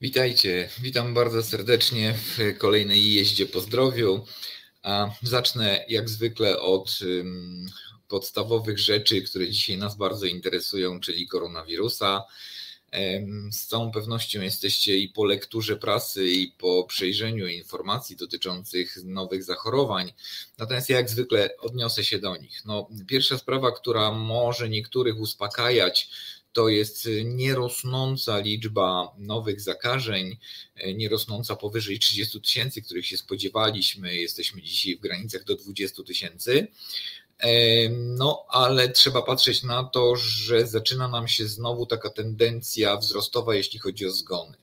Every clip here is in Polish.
Witajcie, witam bardzo serdecznie w kolejnej jeździe po zdrowiu. A zacznę jak zwykle od podstawowych rzeczy, które dzisiaj nas bardzo interesują, czyli koronawirusa. Z całą pewnością jesteście i po lekturze prasy, i po przejrzeniu informacji dotyczących nowych zachorowań. Natomiast ja jak zwykle odniosę się do nich. No, pierwsza sprawa, która może niektórych uspokajać, to jest nierosnąca liczba nowych zakażeń, nierosnąca powyżej 30 tysięcy, których się spodziewaliśmy. Jesteśmy dzisiaj w granicach do 20 tysięcy. No, ale trzeba patrzeć na to, że zaczyna nam się znowu taka tendencja wzrostowa, jeśli chodzi o zgony.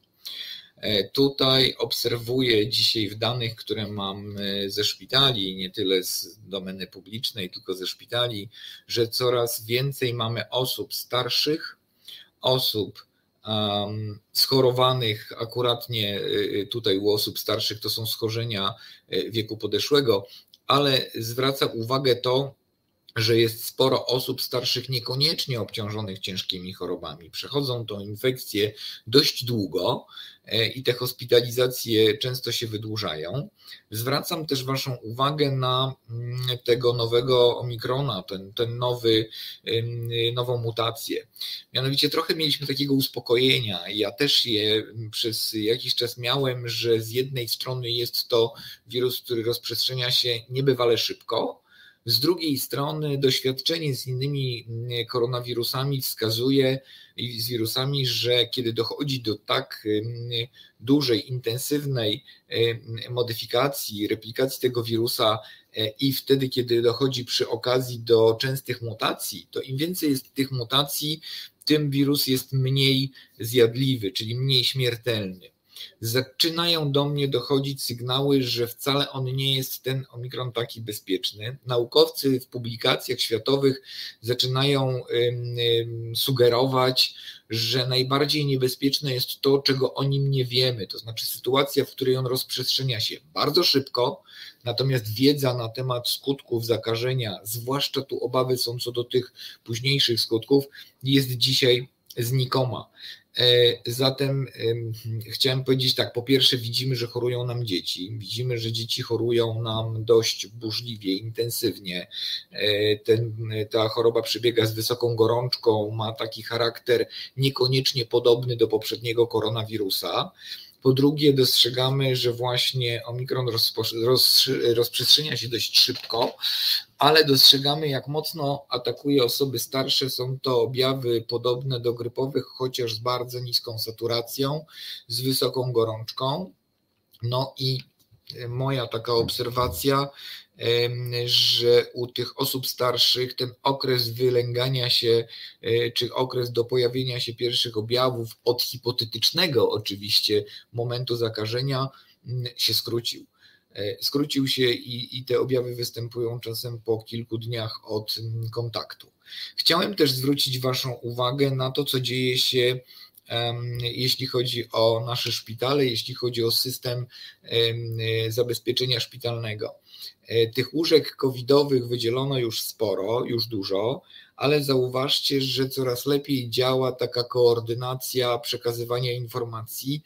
E, tutaj obserwuję dzisiaj w danych, które mam e, ze szpitali, nie tyle z domeny publicznej, tylko ze szpitali, że coraz więcej mamy osób starszych, osób schorowanych, akuratnie e, tutaj u osób starszych to są schorzenia wieku podeszłego, ale zwraca uwagę to, że jest sporo osób starszych niekoniecznie obciążonych ciężkimi chorobami. Przechodzą tą infekcję dość długo e, i te hospitalizacje często się wydłużają. Zwracam też Waszą uwagę na mm, tego nowego omikrona, ten, ten nowy, nową mutację. Mianowicie trochę mieliśmy takiego uspokojenia. Ja też je przez jakiś czas miałem, że z jednej strony jest to wirus, który rozprzestrzenia się niebywale szybko, z drugiej strony doświadczenie z innymi mm, koronawirusami wskazuje i z wirusami, że kiedy dochodzi do tak mm, dużej, intensywnej modyfikacji, replikacji tego wirusa e, i wtedy, kiedy dochodzi przy okazji do częstych mutacji, to im więcej jest tych mutacji, tym wirus jest mniej zjadliwy, czyli mniej śmiertelny zaczynają do mnie dochodzić sygnały, że wcale on nie jest ten omikron taki bezpieczny. Naukowcy w publikacjach światowych zaczynają sugerować, że najbardziej niebezpieczne jest to, czego o nim nie wiemy, to znaczy sytuacja, w której on rozprzestrzenia się bardzo szybko, natomiast wiedza na temat skutków zakażenia, zwłaszcza tu obawy są co do tych późniejszych skutków, jest dzisiaj znikoma. E, zatem chciałem powiedzieć tak, po pierwsze widzimy, że chorują nam dzieci, widzimy, że dzieci chorują nam dość burzliwie, intensywnie. E, ten, ta choroba przebiega z wysoką gorączką, ma taki charakter niekoniecznie podobny do poprzedniego koronawirusa. Po drugie, dostrzegamy, że właśnie omikron rozprzestrzenia się dość szybko, ale dostrzegamy, jak mocno atakuje osoby starsze. Są to objawy podobne do grypowych, chociaż z bardzo niską saturacją, z wysoką gorączką. No i moja taka obserwacja że u tych osób starszych ten okres wylęgania się, e, czy okres do pojawienia się pierwszych objawów od hipotetycznego oczywiście momentu zakażenia się skrócił. E, skrócił się i, i te objawy występują czasem po kilku dniach od kontaktu. Chciałem też zwrócić Waszą uwagę na to, co dzieje się jeśli chodzi o nasze szpitale, jeśli chodzi o system zabezpieczenia szpitalnego. E, tych łóżek covidowych wydzielono już sporo, już dużo, ale zauważcie, że coraz lepiej działa taka koordynacja przekazywania informacji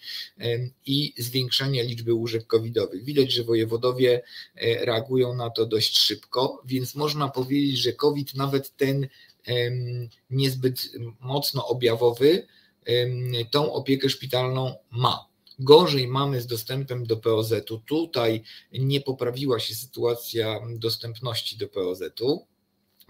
i zwiększania liczby łóżek covidowych. Widać, że wojewodowie e, reagują na to dość szybko, więc można powiedzieć, że COVID nawet ten niezbyt mocno objawowy, tą opiekę szpitalną ma. Gorzej mamy z dostępem do POZ-u. Tutaj nie poprawiła się sytuacja dostępności do POZ-u.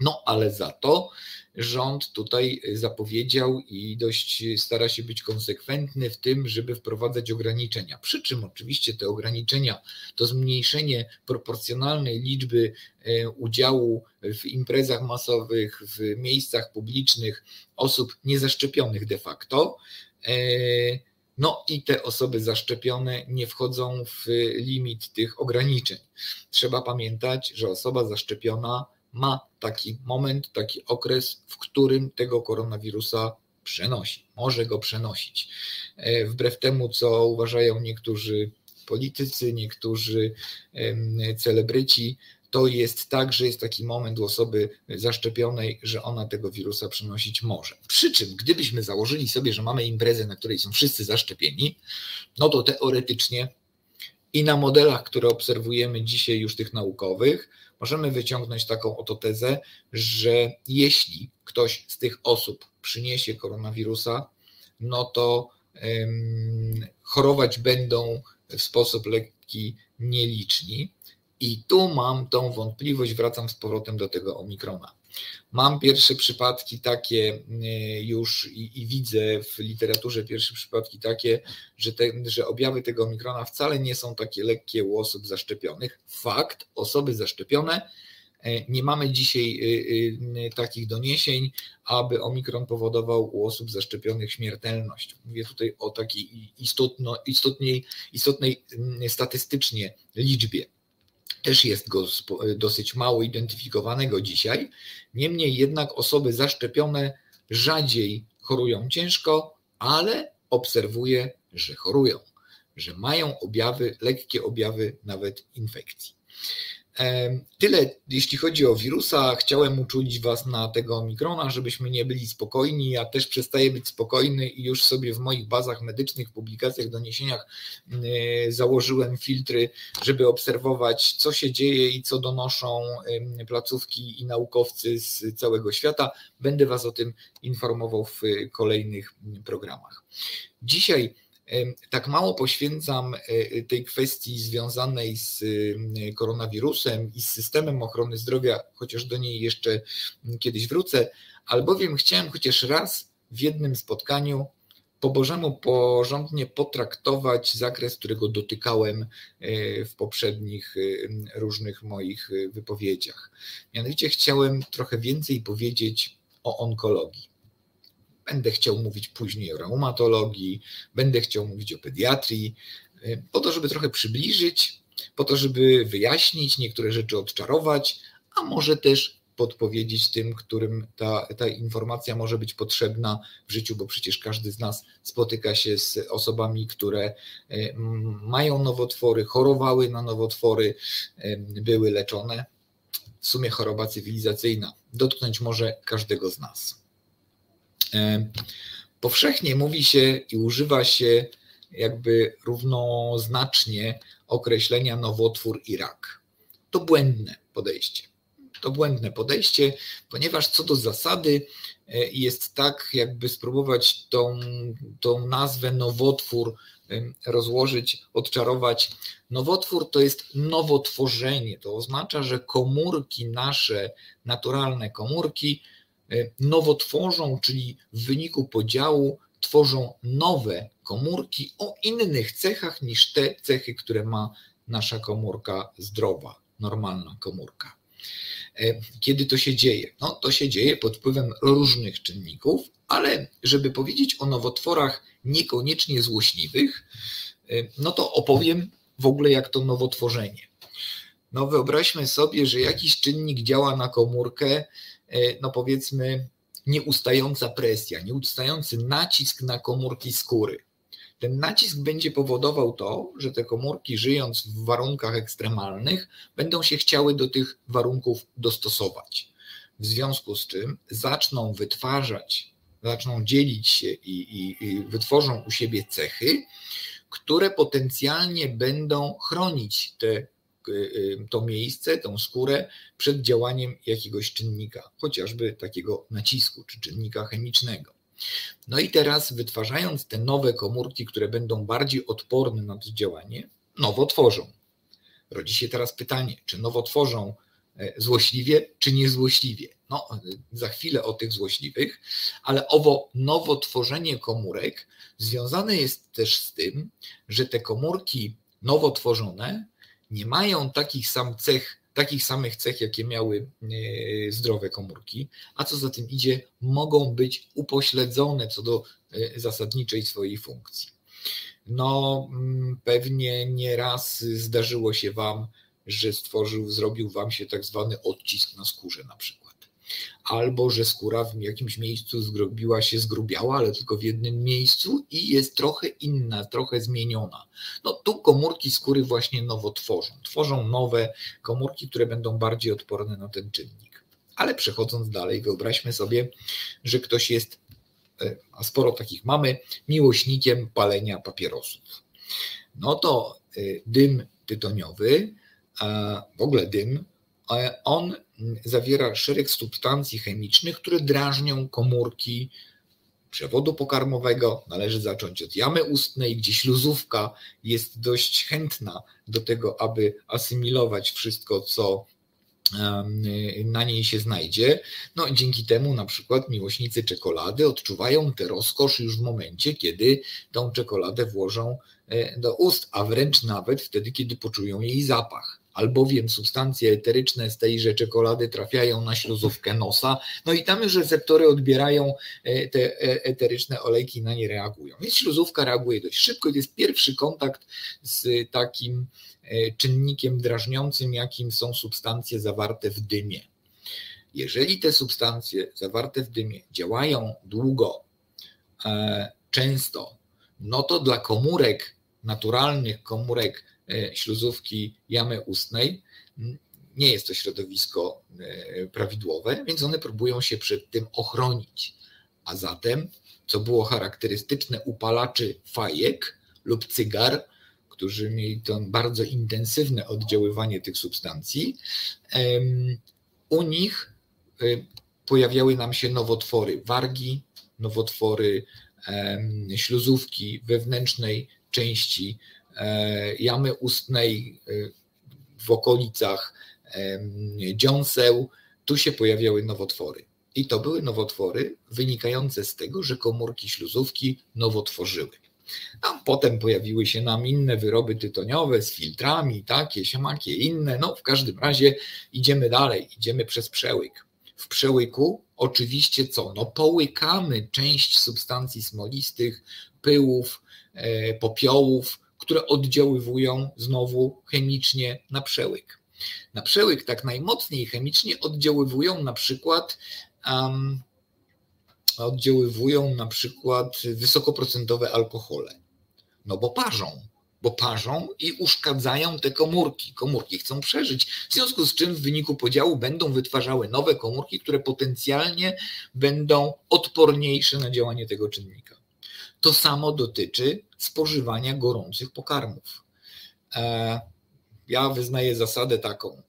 No, ale za to rząd tutaj zapowiedział i dość stara się być konsekwentny w tym, żeby wprowadzać ograniczenia. Przy czym oczywiście te ograniczenia to zmniejszenie proporcjonalnej liczby e, udziału w imprezach masowych, w miejscach publicznych osób niezaszczepionych de facto. No i te osoby zaszczepione nie wchodzą w limit tych ograniczeń. Trzeba pamiętać, że osoba zaszczepiona ma taki moment, taki okres, w którym tego koronawirusa przenosi, może go przenosić. E, wbrew temu, co uważają niektórzy politycy, niektórzy celebryci, to jest tak, że jest taki moment u osoby zaszczepionej, że ona tego wirusa przenosić może. Przy czym, gdybyśmy założyli sobie, że mamy imprezę, na której są wszyscy zaszczepieni, no to teoretycznie i na modelach, które obserwujemy dzisiaj już tych naukowych, możemy wyciągnąć taką oto tezę, że jeśli ktoś z tych osób przyniesie koronawirusa, no to chorować będą w sposób lekki nieliczni. I tu mam tą wątpliwość, wracam z powrotem do tego omikrona. Mam pierwsze przypadki takie y, już i, i, widzę w literaturze pierwsze przypadki takie, że, te, że objawy tego omikrona wcale nie są takie lekkie u osób zaszczepionych. Fakt, osoby zaszczepione y, nie mamy dzisiaj y, takich doniesień, aby omikron powodował u osób zaszczepionych śmiertelność. Mówię tutaj o takiej istotno, istotnej, istotnej statystycznie liczbie też jest go dosyć mało identyfikowanego dzisiaj. Niemniej jednak osoby zaszczepione rzadziej chorują ciężko, ale obserwuję, że chorują, że mają objawy, lekkie objawy nawet infekcji. Tyle, jeśli chodzi o wirusa. Chciałem uczulić Was na tego omikrona, żebyśmy nie byli spokojni. Ja też przestaję być spokojny i już sobie w moich bazach medycznych, publikacjach, doniesieniach założyłem filtry, żeby obserwować, co się dzieje i co donoszą placówki i naukowcy z całego świata. Będę Was o tym informował w kolejnych programach. Dzisiaj tak mało poświęcam e, tej kwestii związanej z koronawirusem i z systemem ochrony zdrowia, chociaż do niej jeszcze kiedyś wrócę, albowiem chciałem chociaż raz w jednym spotkaniu po Bożemu porządnie potraktować zakres, którego dotykałem e, w poprzednich różnych moich e, wypowiedziach. Mianowicie chciałem trochę więcej powiedzieć o onkologii. Będę chciał mówić później o reumatologii, będę chciał mówić o pediatrii, y, po to, żeby trochę przybliżyć, po to, żeby wyjaśnić, niektóre rzeczy odczarować, a może też podpowiedzieć tym, którym ta, ta informacja może być potrzebna w życiu, bo przecież każdy z nas spotyka się z osobami, które y, mają nowotwory, chorowały na nowotwory, y, były leczone. W sumie choroba cywilizacyjna dotknąć może każdego z nas. E, powszechnie mówi się i używa się jakby równoznacznie określenia nowotwór i rak. To błędne podejście. To błędne podejście, ponieważ co do zasady e, jest tak, jakby spróbować tą, tą nazwę nowotwór rozłożyć, odczarować. Nowotwór to jest nowotworzenie. To oznacza, że komórki nasze, naturalne komórki, nowotworzą, czyli w wyniku podziału tworzą nowe komórki o innych cechach niż te cechy, które ma nasza komórka zdrowa, normalna komórka. E, kiedy to się dzieje? No, to się dzieje pod wpływem różnych czynników, ale żeby powiedzieć o nowotworach niekoniecznie złośliwych, e, no to opowiem w ogóle, jak to nowotworzenie. No, wyobraźmy sobie, że jakiś czynnik działa na komórkę, E, no powiedzmy, nieustająca presja, nieustający nacisk na komórki skóry. Ten nacisk będzie powodował to, że te komórki, żyjąc w warunkach ekstremalnych, będą się chciały do tych warunków dostosować. W związku z czym zaczną wytwarzać, zaczną dzielić się i, i, i wytworzą u siebie cechy, które potencjalnie będą chronić te to miejsce, tą skórę przed działaniem jakiegoś czynnika, chociażby takiego nacisku czy czynnika chemicznego. No i teraz wytwarzając te nowe komórki, które będą bardziej odporne na to działanie, nowo tworzą. Rodzi się teraz pytanie, czy nowo tworzą e, złośliwie, czy niezłośliwie. No, za chwilę o tych złośliwych, ale owo nowotworzenie komórek związane jest też z tym, że te komórki nowo tworzone nie mają takich sam cech, takich samych cech, jakie miały e, zdrowe komórki, a co za tym idzie, mogą być upośledzone co do e, zasadniczej swojej funkcji. No, mm, pewnie nieraz zdarzyło się Wam, że stworzył, zrobił Wam się tak zwany odcisk na skórze na przykład. Albo że skóra w jakimś miejscu zgrobiła się, zgrubiała, ale tylko w jednym miejscu i jest trochę inna, trochę zmieniona. No tu komórki skóry właśnie nowo tworzą. Tworzą nowe komórki, które będą bardziej odporne na ten czynnik. Ale przechodząc dalej, wyobraźmy sobie, że ktoś jest, e, a sporo takich mamy, miłośnikiem palenia papierosów. No to e, dym tytoniowy, w ogóle dym, on zawiera szereg substancji chemicznych, które drażnią komórki przewodu pokarmowego. Należy zacząć od jamy ustnej, gdzie śluzówka jest dość chętna do tego, aby asymilować wszystko, co na niej się znajdzie. No dzięki temu na przykład miłośnicy czekolady odczuwają tę rozkosz już w momencie, kiedy tą czekoladę włożą e, do ust, a wręcz nawet wtedy, kiedy poczują jej zapach albowiem substancje eteryczne z tejże czekolady trafiają na śluzówkę nosa, no i tam już receptory odbierają e, te e, eteryczne olejki, na nie reagują. Więc śluzówka reaguje dość szybko i to jest pierwszy kontakt z takim e, czynnikiem drażniącym, jakim są substancje zawarte w dymie. Jeżeli te substancje zawarte w dymie działają długo, często, no to dla komórek, naturalnych komórek śluzówki jamy ustnej. Nie jest to środowisko e, prawidłowe, więc one próbują się przed tym ochronić. A zatem, co było charakterystyczne u palaczy fajek lub cygar, którzy mieli to bardzo intensywne oddziaływanie tych substancji, u nich e, pojawiały nam się nowotwory wargi, nowotwory śluzówki wewnętrznej części E, jamy ustnej e, w okolicach dziąseł, tu się pojawiały nowotwory. I to były nowotwory wynikające z tego, że komórki śluzówki nowotworzyły. A potem pojawiły się nam inne wyroby tytoniowe z filtrami, takie, siamakie, inne. No w każdym razie idziemy dalej, idziemy przez przełyk. W przełyku oczywiście co? No połykamy część substancji smolistych, pyłów, e, popiołów, które oddziaływują znowu chemicznie na przełyk. Na przełyk tak najmocniej chemicznie oddziaływują na przykład um, oddziaływują na przykład wysokoprocentowe alkohole. No bo parzą, bo parzą i uszkadzają te komórki. Komórki chcą przeżyć, w związku z czym w wyniku podziału będą wytwarzały nowe komórki, które potencjalnie będą odporniejsze na działanie tego czynnika. To samo dotyczy spożywania gorących pokarmów. E, ja wyznaję zasadę taką.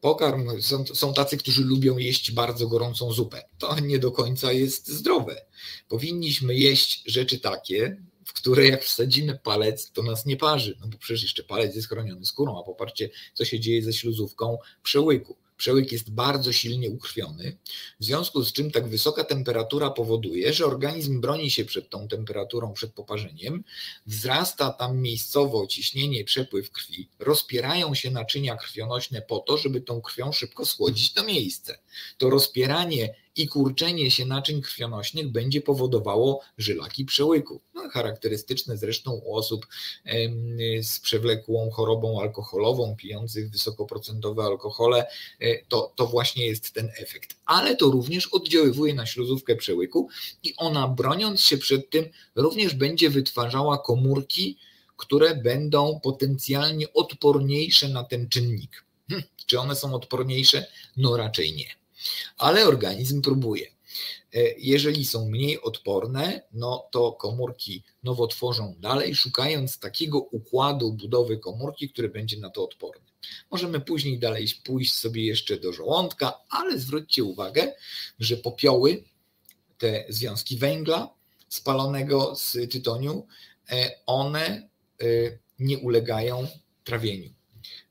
Pokarm, są, są tacy, którzy lubią jeść bardzo gorącą zupę. To nie do końca jest zdrowe. Powinniśmy jeść rzeczy takie, w które jak wsadzimy palec, to nas nie parzy. No bo przecież jeszcze palec jest chroniony skórą, a popatrzcie, co się dzieje ze śluzówką przełyku przełyk jest bardzo silnie ukrwiony, w związku z czym tak wysoka temperatura powoduje, że organizm broni się przed tą temperaturą, przed poparzeniem, wzrasta tam miejscowo ciśnienie, przepływ krwi, rozpierają się naczynia krwionośne po to, żeby tą krwią szybko schłodzić to miejsce. To rozpieranie i kurczenie się naczyń krwionośnych będzie powodowało żylaki przełyku. No, charakterystyczne zresztą u osób z przewlekłą chorobą alkoholową, pijących wysokoprocentowe alkohole, e, to, to właśnie jest ten efekt. Ale to również oddziaływuje na śluzówkę przełyku i ona broniąc się przed tym również będzie wytwarzała komórki, które będą potencjalnie odporniejsze na ten czynnik. Hm, czy one są odporniejsze? No raczej nie ale organizm próbuje. E, jeżeli są mniej odporne, no to komórki nowotworzą dalej, szukając takiego układu budowy komórki, który będzie na to odporny. Możemy później dalej pójść sobie jeszcze do żołądka, ale zwróćcie uwagę, że popioły, te związki węgla spalonego z tytoniu, e, one e, nie ulegają trawieniu.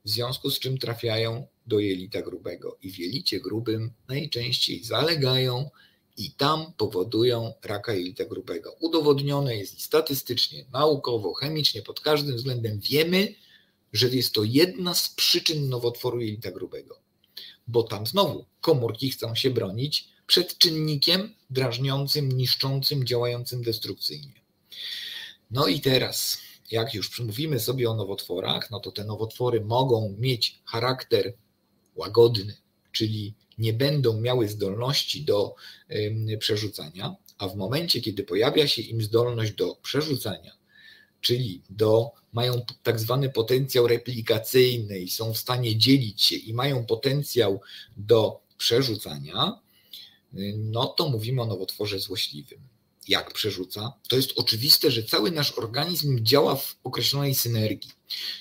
W związku z czym trafiają do jelita grubego i w jelicie grubym najczęściej zalegają i tam powodują raka jelita grubego. Udowodnione jest i statystycznie, naukowo, chemicznie, pod każdym względem wiemy, że jest to jedna z przyczyn nowotworu jelita grubego. Bo tam znowu komórki chcą się bronić przed czynnikiem drażniącym, niszczącym, działającym destrukcyjnie. No i teraz, jak już mówimy sobie o nowotworach, no to te nowotwory mogą mieć charakter łagodny, czyli nie będą miały zdolności do przerzucania, a w momencie, kiedy pojawia się im zdolność do przerzucania, czyli do, mają tak zwany potencjał replikacyjny i są w stanie dzielić się i mają potencjał do przerzucania, no to mówimy o nowotworze złośliwym. Jak przerzuca? To jest oczywiste, że cały nasz organizm działa w określonej synergii.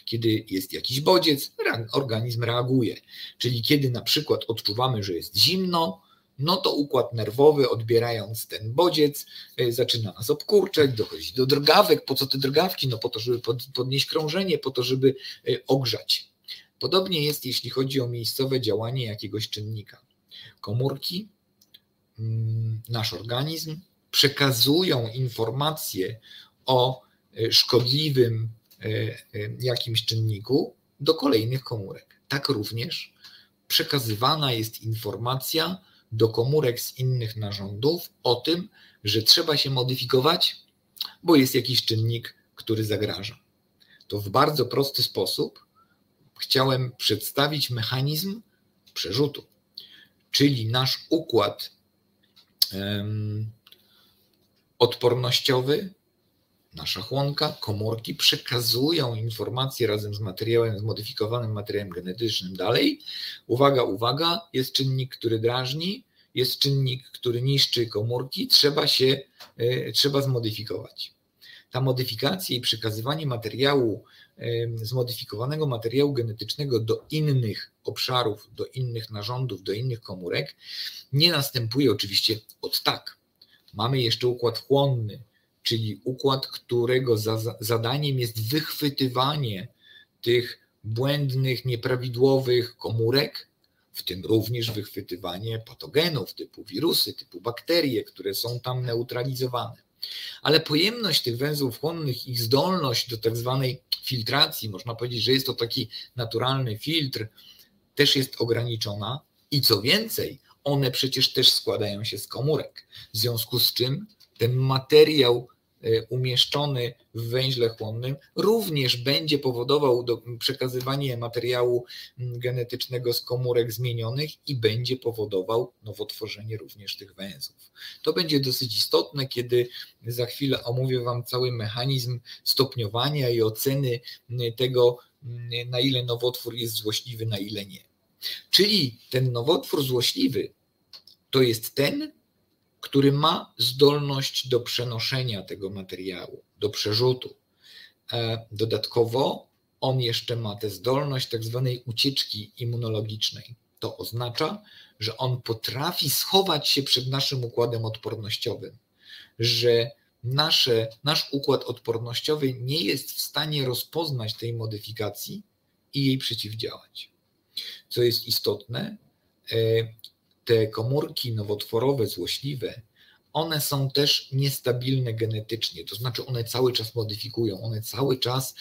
Kiedy jest jakiś bodziec, organizm reaguje. Czyli kiedy na przykład odczuwamy, że jest zimno, no to układ nerwowy, odbierając ten bodziec, e, zaczyna nas obkurczać, dochodzi do drgawek. Po co te drgawki? No po to, żeby podnieść krążenie, po to, żeby e, ogrzać. Podobnie jest, jeśli chodzi o miejscowe działanie jakiegoś czynnika. Komórki, mm, nasz organizm przekazują informacje o e, szkodliwym jakimś czynniku do kolejnych komórek. Tak również przekazywana jest informacja do komórek z innych narządów o tym, że trzeba się modyfikować, bo jest jakiś czynnik, który zagraża. To w bardzo prosty sposób chciałem przedstawić mechanizm przerzutu, czyli nasz układ um, odpornościowy nasza chłonka, komórki przekazują informacje razem z materiałem, zmodyfikowanym materiałem genetycznym dalej. Uwaga, uwaga, jest czynnik, który drażni, jest czynnik, który niszczy komórki, trzeba się, e, trzeba zmodyfikować. Ta modyfikacja i przekazywanie materiału, zmodyfikowanego materiału genetycznego do innych obszarów, do innych narządów, do innych komórek nie następuje oczywiście od tak. Mamy jeszcze układ chłonny, czyli układ, którego za, zadaniem jest wychwytywanie tych błędnych, nieprawidłowych komórek, w tym również wychwytywanie patogenów typu wirusy, typu bakterie, które są tam neutralizowane. Ale pojemność tych węzłów chłonnych, ich zdolność do tak zwanej filtracji, można powiedzieć, że jest to taki naturalny filtr, też jest ograniczona. I co więcej, one przecież też składają się z komórek. W związku z czym ten materiał E, umieszczony w węźle chłonnym również będzie powodował do, przekazywanie materiału genetycznego z komórek zmienionych i będzie powodował nowotworzenie również tych węzłów. To będzie dosyć istotne, kiedy za chwilę omówię Wam cały mechanizm stopniowania i oceny tego, na ile nowotwór jest złośliwy, na ile nie. Czyli ten nowotwór złośliwy to jest ten, który ma zdolność do przenoszenia tego materiału, do przerzutu. E, dodatkowo on jeszcze ma tę zdolność tak zwanej ucieczki immunologicznej. To oznacza, że on potrafi schować się przed naszym układem odpornościowym, że nasze, nasz układ odpornościowy nie jest w stanie rozpoznać tej modyfikacji i jej przeciwdziałać. Co jest istotne, e, te komórki nowotworowe, złośliwe, one są też niestabilne genetycznie, to znaczy one cały czas modyfikują, one cały czas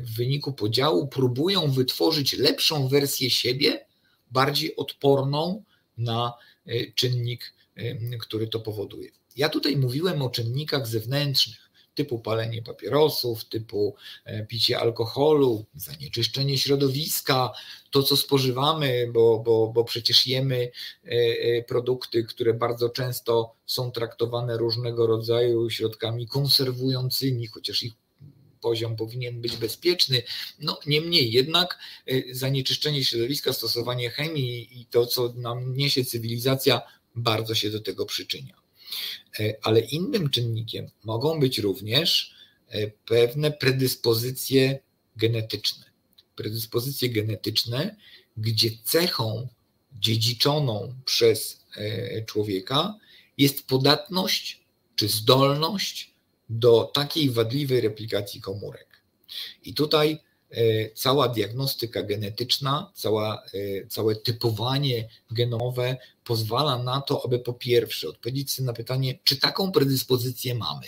w wyniku podziału próbują wytworzyć lepszą wersję siebie, bardziej odporną na e, czynnik, który to powoduje. Ja tutaj mówiłem o czynnikach zewnętrznych, typu palenie papierosów, typu e, picie alkoholu, zanieczyszczenie środowiska, to co spożywamy, bo, bo, bo przecież jemy e, e, produkty, które bardzo często są traktowane różnego rodzaju środkami konserwującymi, chociaż ich poziom powinien być bezpieczny. No, niemniej jednak zanieczyszczenie środowiska, stosowanie chemii i to, co nam niesie cywilizacja, bardzo się do tego przyczynia. E, ale innym czynnikiem mogą być również e, pewne predyspozycje genetyczne. Predyspozycje genetyczne, gdzie cechą dziedziczoną przez e, człowieka jest podatność czy zdolność do takiej wadliwej replikacji komórek. I tutaj cała diagnostyka genetyczna, cała, całe typowanie genowe pozwala na to, aby po pierwsze odpowiedzieć sobie na pytanie, czy taką predyspozycję mamy.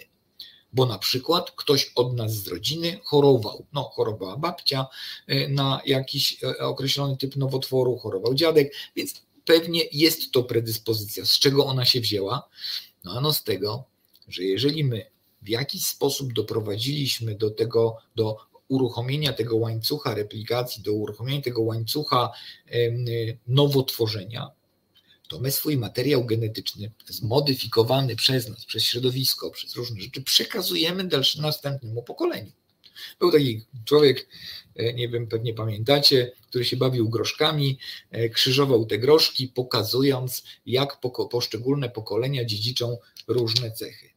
Bo na przykład ktoś od nas z rodziny chorował. No, chorowała babcia e, na jakiś określony typ nowotworu, chorował dziadek, więc pewnie jest to predyspozycja. Z czego ona się wzięła? No ano z tego, że jeżeli my w jakiś sposób doprowadziliśmy do tego, do uruchomienia tego łańcucha replikacji, do uruchomienia tego łańcucha nowotworzenia, to my swój materiał genetyczny, zmodyfikowany przez nas, przez środowisko, przez różne rzeczy, przekazujemy dalszym, następnemu pokoleniu. Był taki człowiek, e, nie wiem, pewnie pamiętacie, który się bawił groszkami, e, krzyżował te groszki, pokazując, jak poszczególne pokolenia dziedziczą różne cechy.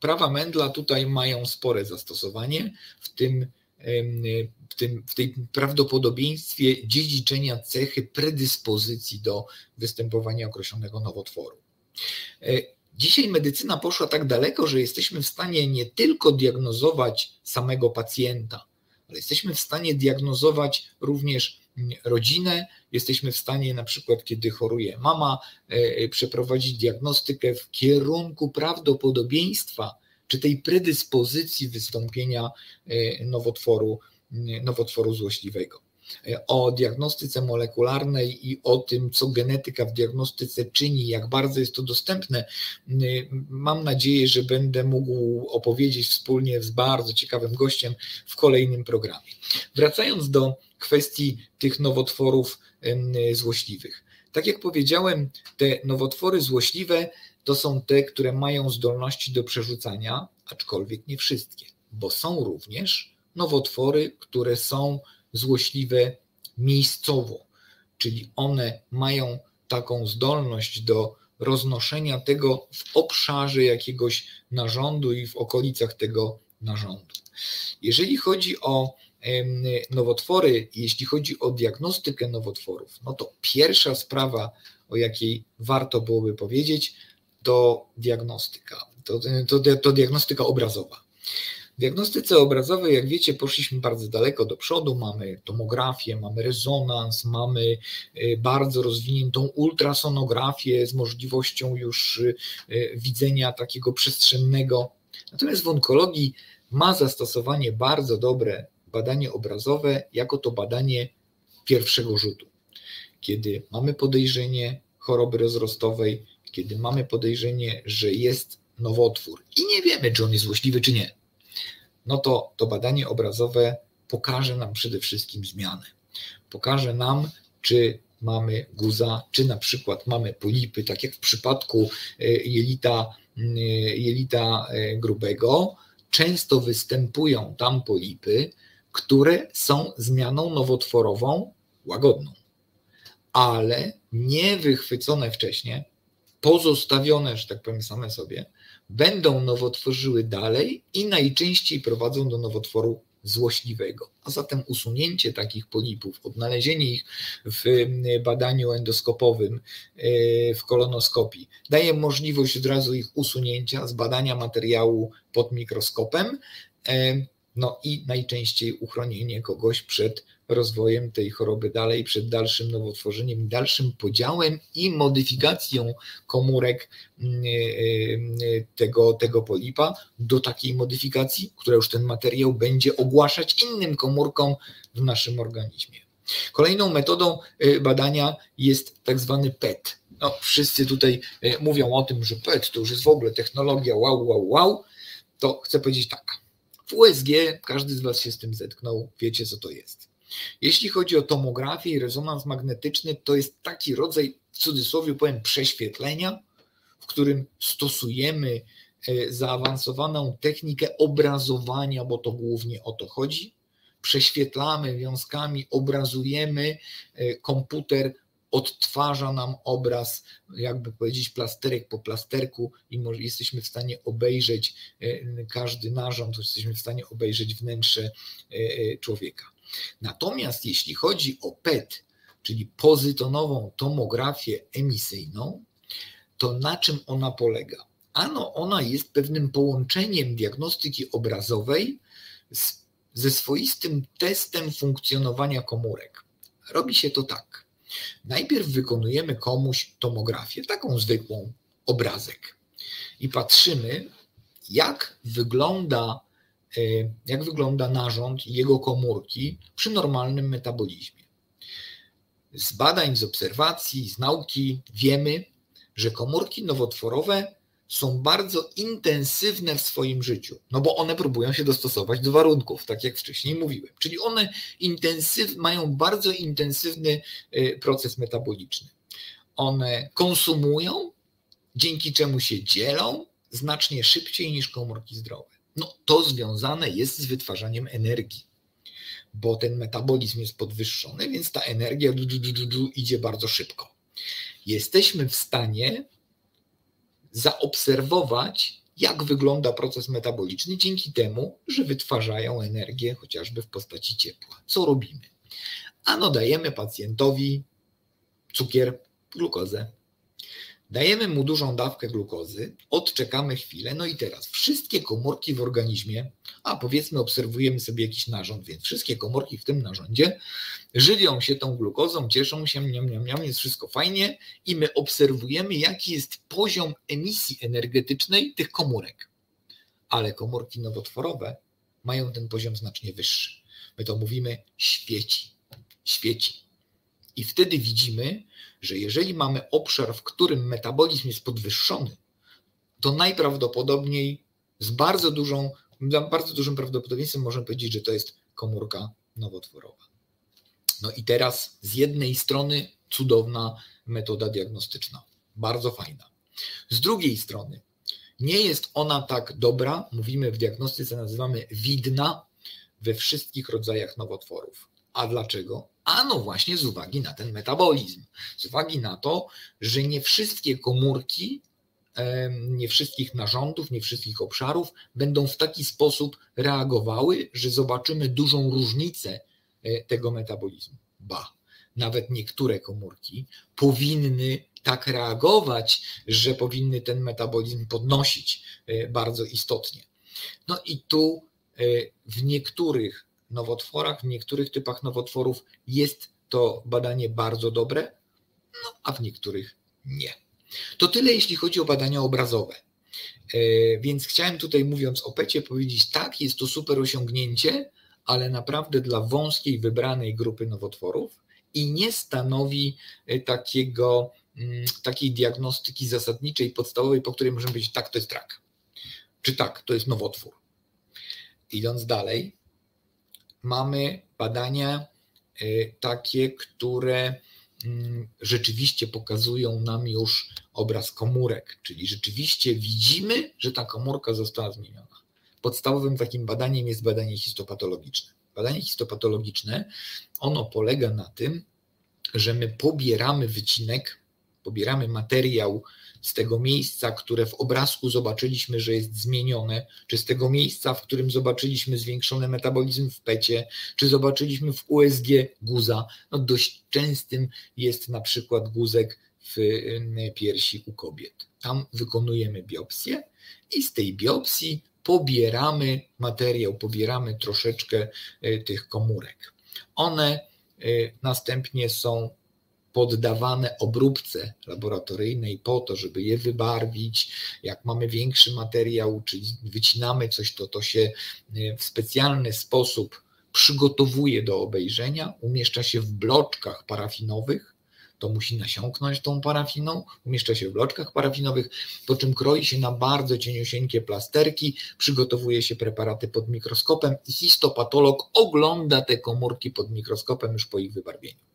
Prawa Mendla tutaj mają spore zastosowanie w tym, w tym w tej prawdopodobieństwie dziedziczenia cechy predyspozycji do występowania określonego nowotworu. E, dzisiaj medycyna poszła tak daleko, że jesteśmy w stanie nie tylko diagnozować samego pacjenta, ale jesteśmy w stanie diagnozować również rodzinę, jesteśmy w stanie na przykład, kiedy choruje mama, e, e, przeprowadzić diagnostykę w kierunku prawdopodobieństwa czy tej predyspozycji wystąpienia e, nowotworu, nowotworu złośliwego. O diagnostyce molekularnej i o tym, co genetyka w diagnostyce czyni, jak bardzo jest to dostępne, mam nadzieję, że będę mógł opowiedzieć wspólnie z bardzo ciekawym gościem w kolejnym programie. Wracając do kwestii tych nowotworów złośliwych. Tak jak powiedziałem, te nowotwory złośliwe to są te, które mają zdolności do przerzucania, aczkolwiek nie wszystkie, bo są również nowotwory, które są złośliwe miejscowo, czyli one mają taką zdolność do roznoszenia tego w obszarze jakiegoś narządu i w okolicach tego narządu. Jeżeli chodzi o nowotwory, jeśli chodzi o diagnostykę nowotworów, no to pierwsza sprawa, o jakiej warto byłoby powiedzieć, to diagnostyka. To, to, to diagnostyka obrazowa. W diagnostyce obrazowej, jak wiecie, poszliśmy bardzo daleko do przodu. Mamy tomografię, mamy rezonans, mamy y, bardzo rozwiniętą ultrasonografię z możliwością już y, widzenia takiego przestrzennego. Natomiast w onkologii ma zastosowanie bardzo dobre badanie obrazowe jako to badanie pierwszego rzutu. Kiedy mamy podejrzenie choroby rozrostowej, kiedy mamy podejrzenie, że jest nowotwór i nie wiemy, czy on jest złośliwy, czy nie, no to to badanie obrazowe pokaże nam przede wszystkim zmianę. Pokaże nam, czy mamy guza, czy na przykład mamy polipy, tak jak w przypadku e, jelita, e, jelita e, grubego, często występują tam polipy, które są zmianą nowotworową łagodną, ale nie wychwycone wcześniej, pozostawione, że tak powiem, same sobie, będą nowotworzyły dalej i najczęściej prowadzą do nowotworu złośliwego. A zatem usunięcie takich polipów, odnalezienie ich w badaniu endoskopowym, e, w kolonoskopii, daje możliwość od razu ich usunięcia, zbadania materiału pod mikroskopem e, no i najczęściej uchronienie kogoś przed rozwojem tej choroby dalej, przed dalszym nowotworzeniem, dalszym podziałem i modyfikacją komórek mm, e, e, tego, tego polipa do takiej modyfikacji, która już ten materiał będzie ogłaszać innym komórkom w naszym organizmie. Kolejną metodą e, badania jest tak zwany PET. No, wszyscy tutaj mówią o tym, że PET to już jest w ogóle technologia wow, wow, wow. To chcę powiedzieć tak w USG każdy z Was się z tym zetknął, wiecie co to jest. Jeśli chodzi o tomografię i rezonans magnetyczny, to jest taki rodzaj, w cudzysłowie powiem, prześwietlenia, w którym stosujemy e, zaawansowaną technikę obrazowania, bo to głównie o to chodzi. Prześwietlamy wiązkami, obrazujemy e, komputer odtwarza nam obraz, jakby powiedzieć, plasterek po plasterku, i jesteśmy w stanie obejrzeć e, każdy narząd, jesteśmy w stanie obejrzeć wnętrze e, e, człowieka. Natomiast jeśli chodzi o PET, czyli pozytonową tomografię emisyjną, to na czym ona polega? Ano, ona jest pewnym połączeniem diagnostyki obrazowej z, ze swoistym testem funkcjonowania komórek. Robi się to tak. Najpierw wykonujemy komuś tomografię, taką zwykłą, obrazek. I patrzymy, jak wygląda, e, jak wygląda narząd jego komórki przy normalnym metabolizmie. Z badań, z obserwacji, z nauki wiemy, że komórki nowotworowe są bardzo intensywne w swoim życiu, no bo one próbują się dostosować do warunków, tak jak wcześniej mówiłem. Czyli one intensyw, mają bardzo intensywny y, proces metaboliczny. one konsumują, dzięki czemu się dzielą znacznie szybciej niż komórki zdrowe. No, to związane jest z wytwarzaniem energii, bo ten metabolizm jest podwyższony, więc ta energia idzie bardzo szybko. Jesteśmy w stanie zaobserwować, jak wygląda proces metaboliczny dzięki temu, że wytwarzają energię chociażby w postaci ciepła. Co robimy? Ano dajemy pacjentowi cukier, glukozę. Dajemy mu dużą dawkę glukozy, odczekamy chwilę, no i teraz wszystkie komórki w organizmie, a powiedzmy obserwujemy sobie jakiś narząd, więc wszystkie komórki w tym narządzie żywią się tą glukozą, cieszą się, miam, miam, miam, jest wszystko fajnie i my obserwujemy jaki jest poziom emisji energetycznej tych komórek. Ale komórki nowotworowe mają ten poziom znacznie wyższy. My to mówimy świeci, świeci. I wtedy widzimy, że jeżeli mamy obszar, w którym metabolizm jest podwyższony, to najprawdopodobniej z bardzo dużą, bardzo dużym prawdopodobieństwem możemy powiedzieć, że to jest komórka nowotworowa. No i teraz z jednej strony cudowna metoda diagnostyczna, bardzo fajna. Z drugiej strony nie jest ona tak dobra, mówimy w diagnostyce, nazywamy widna we wszystkich rodzajach nowotworów. A dlaczego? A no właśnie z uwagi na ten metabolizm, z uwagi na to, że nie wszystkie komórki, nie wszystkich narządów, nie wszystkich obszarów będą w taki sposób reagowały, że zobaczymy dużą różnicę e, tego metabolizmu. Ba, nawet niektóre komórki powinny tak reagować, że powinny ten metabolizm podnosić e, bardzo istotnie. No i tu e, w niektórych nowotworach, w niektórych typach nowotworów jest to badanie bardzo dobre, no, a w niektórych nie. To tyle, jeśli chodzi o badania obrazowe. E, więc chciałem tutaj, mówiąc o PECie, powiedzieć: tak, jest to super osiągnięcie, ale naprawdę dla wąskiej, wybranej grupy nowotworów i nie stanowi e, takiego, mm, takiej diagnostyki zasadniczej, podstawowej, po której możemy powiedzieć: tak, to jest rak, czy tak, to jest nowotwór. Idąc dalej, mamy badania y, takie, które mm, rzeczywiście pokazują nam już obraz komórek, czyli rzeczywiście widzimy, że ta komórka została zmieniona. Podstawowym takim badaniem jest badanie histopatologiczne. Badanie histopatologiczne, ono polega na tym, że my pobieramy wycinek, pobieramy materiał z tego miejsca, które w obrazku zobaczyliśmy, że jest zmienione, czy z tego miejsca, w którym zobaczyliśmy zwiększony metabolizm w pecie, czy zobaczyliśmy w USG guza. No dość częstym jest na przykład guzek w piersi u kobiet. Tam wykonujemy biopsję i z tej biopsji pobieramy materiał, pobieramy troszeczkę e, tych komórek. One e, następnie są poddawane obróbce laboratoryjnej po to, żeby je wybarwić. Jak mamy większy materiał, czyli wycinamy coś, to to się e, w specjalny sposób przygotowuje do obejrzenia, umieszcza się w bloczkach parafinowych, to musi nasiąknąć tą parafiną, umieszcza się w bloczkach parafinowych, po czym kroi się na bardzo cieniusieńkie plasterki, przygotowuje się preparaty pod mikroskopem i histopatolog ogląda te komórki pod mikroskopem już po ich wybarwieniu.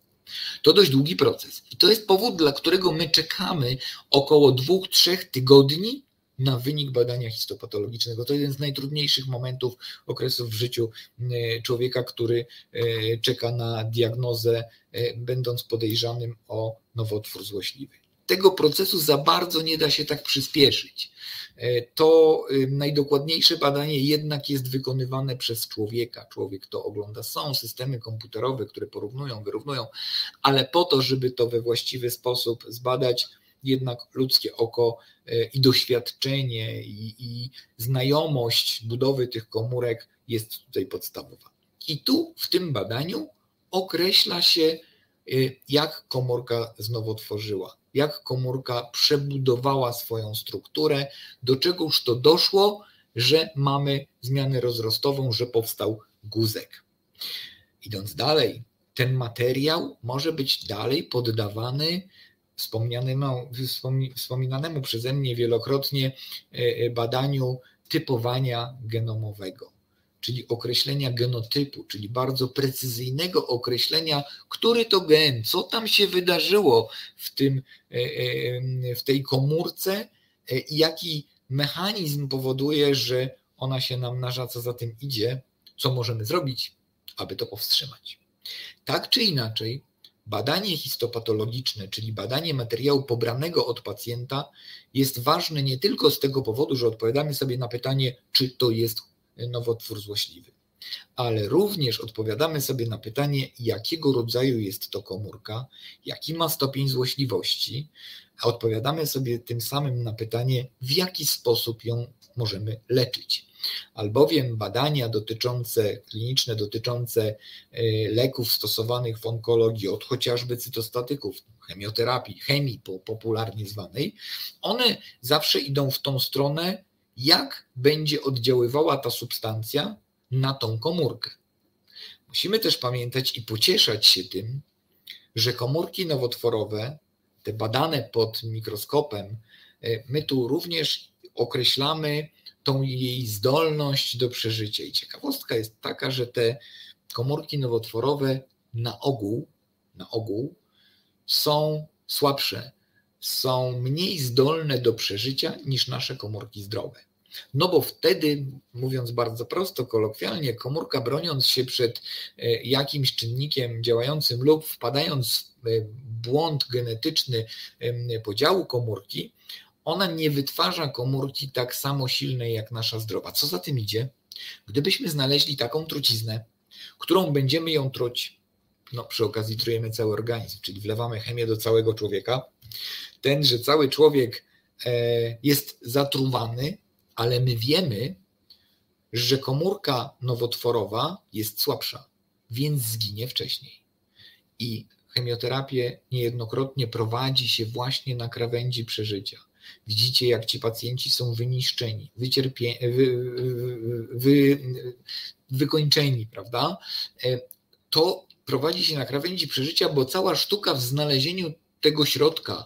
To dość długi proces. I to jest powód, dla którego my czekamy około dwóch, trzech tygodni na wynik badania histopatologicznego. To jeden z najtrudniejszych momentów okresów w życiu e, człowieka, który e, czeka na diagnozę, e, będąc podejrzanym o nowotwór złośliwy tego procesu za bardzo nie da się tak przyspieszyć. E, to y, najdokładniejsze badanie jednak jest wykonywane przez człowieka. Człowiek to ogląda. Są systemy komputerowe, które porównują, wyrównują, ale po to, żeby to we właściwy sposób zbadać, jednak ludzkie oko e, i doświadczenie i, i znajomość budowy tych komórek jest tutaj podstawowa. I tu w tym badaniu określa się, y, jak komórka znowotworzyła jak komórka przebudowała swoją strukturę, do czegoż to doszło, że mamy zmianę rozrostową, że powstał guzek. Idąc dalej, ten materiał może być dalej poddawany wspomnianemu, wspominanemu przeze mnie wielokrotnie e, e, badaniu typowania genomowego. Czyli określenia genotypu, czyli bardzo precyzyjnego określenia, który to gen, co tam się wydarzyło w, tym, e, e, w tej komórce e, i jaki mechanizm powoduje, że ona się namnaża, co za tym idzie, co możemy zrobić, aby to powstrzymać. Tak czy inaczej, badanie histopatologiczne, czyli badanie materiału pobranego od pacjenta, jest ważne nie tylko z tego powodu, że odpowiadamy sobie na pytanie, czy to jest nowotwór złośliwy, ale również odpowiadamy sobie na pytanie, jakiego rodzaju jest to komórka, jaki ma stopień złośliwości, a odpowiadamy sobie tym samym na pytanie, w jaki sposób ją możemy leczyć. Albowiem badania dotyczące, kliniczne dotyczące e, leków stosowanych w onkologii, od chociażby cytostatyków, chemioterapii, chemii popularnie zwanej, one zawsze idą w tą stronę, jak będzie oddziaływała ta substancja na tą komórkę. Musimy też pamiętać i pocieszać się tym, że komórki nowotworowe, te badane pod mikroskopem, e, my tu również określamy tą jej zdolność do przeżycia. I ciekawostka jest taka, że te komórki nowotworowe na ogół, na ogół są słabsze, są mniej zdolne do przeżycia niż nasze komórki zdrowe. No bo wtedy, mówiąc bardzo prosto, kolokwialnie, komórka broniąc się przed e, jakimś czynnikiem działającym lub wpadając w e, błąd genetyczny podziału komórki, ona nie wytwarza komórki tak samo silnej jak nasza zdrowa. Co za tym idzie? Gdybyśmy znaleźli taką truciznę, którą będziemy ją truć, no przy okazji trujemy cały organizm, czyli wlewamy chemię do całego człowieka, ten, że cały człowiek e, jest zatruwany, ale my wiemy, że komórka nowotworowa jest słabsza, więc zginie wcześniej. I chemioterapię niejednokrotnie prowadzi się właśnie na krawędzi przeżycia. Widzicie, jak ci pacjenci są wyniszczeni, wy, wy, wykończeni, prawda? E, to prowadzi się na krawędzi przeżycia, bo cała sztuka w znalezieniu tego środka,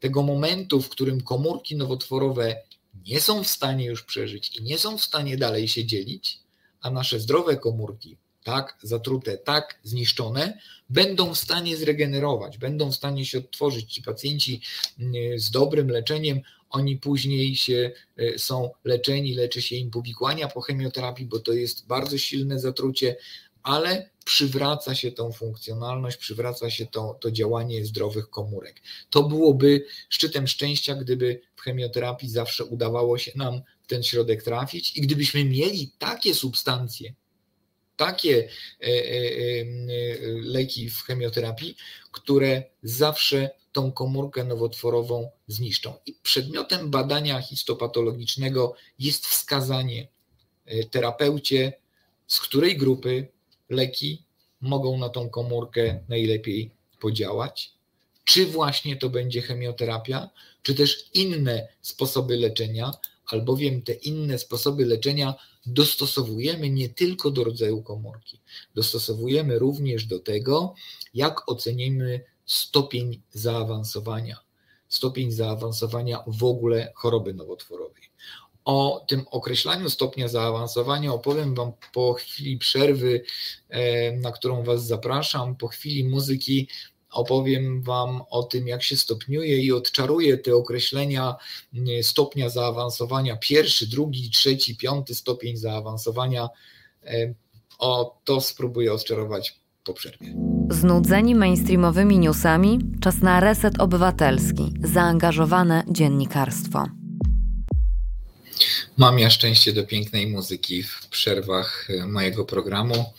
tego momentu, w którym komórki nowotworowe nie są w stanie już przeżyć i nie są w stanie dalej się dzielić, a nasze zdrowe komórki, tak zatrute, tak zniszczone, będą w stanie zregenerować, będą w stanie się odtworzyć. Ci pacjenci mm, z dobrym leczeniem, oni później się e, są leczeni, leczy się im powikłania po chemioterapii, bo to jest bardzo silne zatrucie, ale przywraca się tą funkcjonalność, przywraca się to, to działanie zdrowych komórek. To byłoby szczytem szczęścia, gdyby w chemioterapii zawsze udawało się nam w ten środek trafić i gdybyśmy mieli takie substancje, takie e, e, e, leki w chemioterapii, które zawsze tą komórkę nowotworową zniszczą. I przedmiotem badania histopatologicznego jest wskazanie terapeucie, z której grupy leki mogą na tą komórkę najlepiej podziałać. Czy właśnie to będzie chemioterapia, czy też inne sposoby leczenia, albowiem te inne sposoby leczenia dostosowujemy nie tylko do rodzaju komórki, dostosowujemy również do tego, jak ocenimy stopień zaawansowania, stopień zaawansowania w ogóle choroby nowotworowej. O tym określaniu stopnia zaawansowania opowiem Wam po chwili przerwy, e, na którą Was zapraszam, po chwili muzyki opowiem Wam o tym, jak się stopniuje i odczaruję te określenia mm, stopnia zaawansowania, pierwszy, drugi, trzeci, piąty stopień zaawansowania. E, o to spróbuję odczarować po przerwie. Znudzeni mainstreamowymi newsami, czas na reset obywatelski, zaangażowane dziennikarstwo. Mam ja szczęście do pięknej muzyki w przerwach e, mojego programu.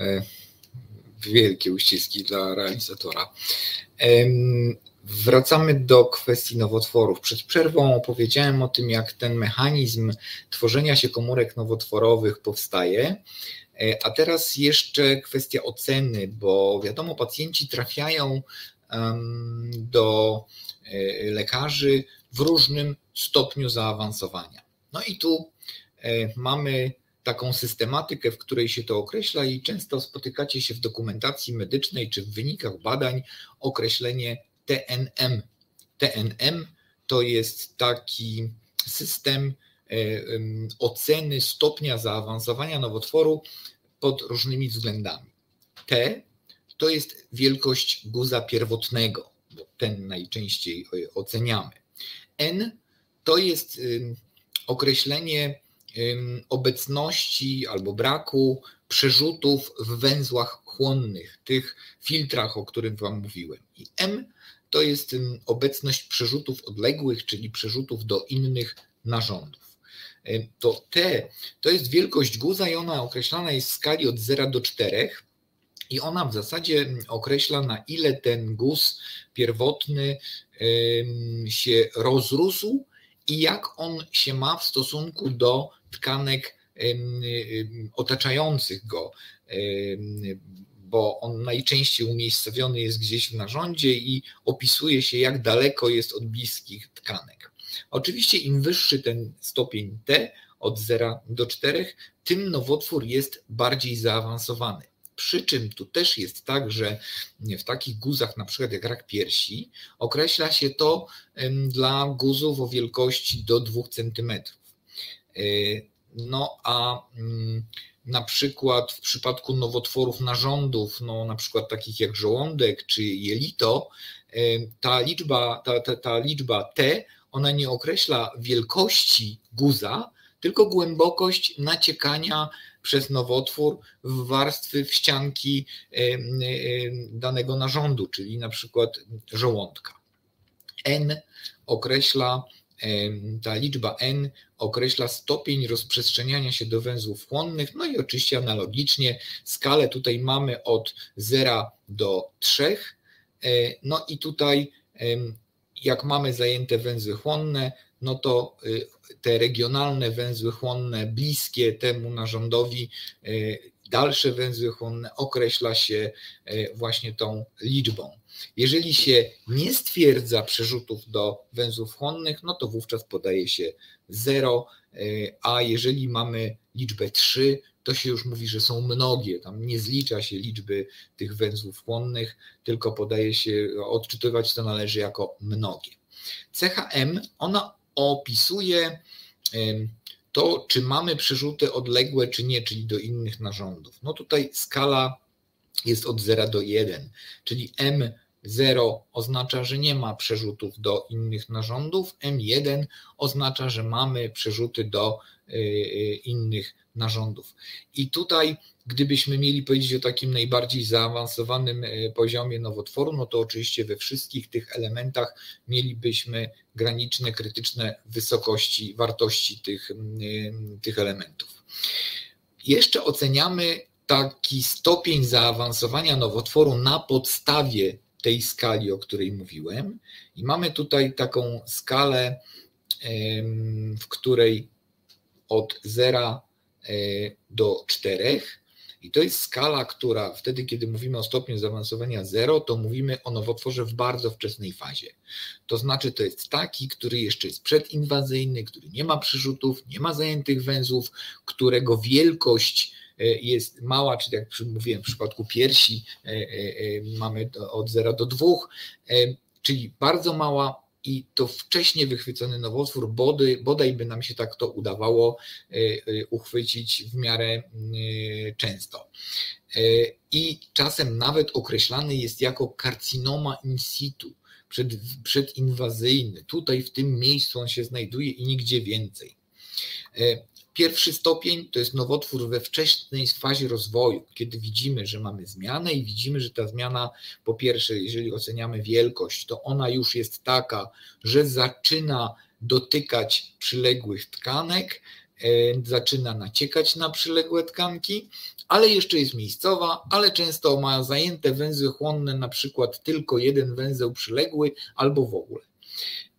E, wielkie uściski dla realizatora. Wracamy do kwestii nowotworów. Przed przerwą opowiedziałem o tym, jak ten mechanizm tworzenia się komórek nowotworowych powstaje. E, a teraz jeszcze kwestia oceny, bo wiadomo, pacjenci trafiają do lekarzy w różnym stopniu zaawansowania. No i tu e, mamy taką systematykę, w której się to określa, i często spotykacie się w dokumentacji medycznej czy w wynikach badań określenie TNM. TNM to jest taki system oceny stopnia zaawansowania nowotworu pod różnymi względami. T to jest wielkość guza pierwotnego, bo ten najczęściej oceniamy. N to jest określenie obecności albo braku przerzutów w węzłach chłonnych, tych filtrach, o których Wam mówiłem. I M to jest obecność przerzutów odległych, czyli przerzutów do innych narządów. To T to jest wielkość guza i ona określana jest w skali od 0 do 4 i ona w zasadzie określa, na ile ten guz pierwotny się rozrósł i jak on się ma w stosunku do tkanek otaczających go, bo on najczęściej umiejscowiony jest gdzieś w narządzie i opisuje się, jak daleko jest od bliskich tkanek. Oczywiście im wyższy ten stopień T, od 0 do 4, tym nowotwór jest bardziej zaawansowany. Przy czym tu też jest tak, że w takich guzach, na przykład jak rak piersi, określa się to dla guzów o wielkości do 2 cm. E, no a mm, na przykład w przypadku nowotworów narządów, no na przykład takich jak żołądek czy jelito, ta liczba, ta, ta, ta liczba T, ona nie określa wielkości guza, tylko głębokość naciekania przez nowotwór w warstwy ścianki danego narządu, czyli na przykład żołądka. N określa, ta liczba N określa stopień rozprzestrzeniania się do węzłów chłonnych, no i oczywiście analogicznie skalę tutaj mamy od 0 do 3, e, no i tutaj jak mamy zajęte węzły chłonne, no to y, te regionalne węzły chłonne bliskie temu narządowi, y, dalsze węzły chłonne określa się y, właśnie tą liczbą. Jeżeli się nie stwierdza przerzutów do węzłów chłonnych, no to wówczas podaje się 0, a jeżeli mamy liczbę 3, to się już mówi, że są mnogie. Tam nie zlicza się liczby tych węzłów chłonnych, tylko podaje się, odczytywać to należy jako mnogie. Cecha M, ona opisuje to, czy mamy przerzuty odległe, czy nie, czyli do innych narządów. No tutaj skala jest od 0 do 1, czyli M0 oznacza, że nie ma przerzutów do innych narządów, M1 oznacza, że mamy przerzuty do innych narządów. I tutaj Gdybyśmy mieli powiedzieć o takim najbardziej zaawansowanym e, poziomie nowotworu, no to oczywiście we wszystkich tych elementach mielibyśmy graniczne, krytyczne wysokości, wartości tych, tych elementów. Jeszcze oceniamy taki stopień zaawansowania nowotworu na podstawie tej skali, o której mówiłem. I mamy tutaj taką skalę, w której od 0 e, do 4 i to jest skala, która wtedy, kiedy mówimy o stopniu zaawansowania 0, to mówimy o nowotworze w bardzo wczesnej fazie. To znaczy, to jest taki, który jeszcze jest przedinwazyjny, który nie ma przyrzutów, nie ma zajętych węzłów, którego wielkość e, jest mała, czyli jak mówiłem w przypadku piersi, e, mamy od 0 do 2, czyli bardzo mała i to wcześnie wychwycony nowotwór, body, bodaj by nam się tak to udawało e, e, uchwycić w miarę e, często. I czasem nawet określany jest jako karcinoma in situ, przed, przedinwazyjny. Tutaj w tym miejscu on się znajduje i nigdzie więcej. Pierwszy stopień to jest nowotwór we wczesnej fazie rozwoju, kiedy widzimy, że mamy zmianę i widzimy, że ta zmiana, po pierwsze, jeżeli oceniamy wielkość, to ona już jest taka, że zaczyna dotykać przyległych tkanek, e, zaczyna naciekać na przyległe tkanki, ale jeszcze jest miejscowa, ale często ma zajęte węzły chłonne, na przykład tylko jeden węzeł przyległy albo w ogóle.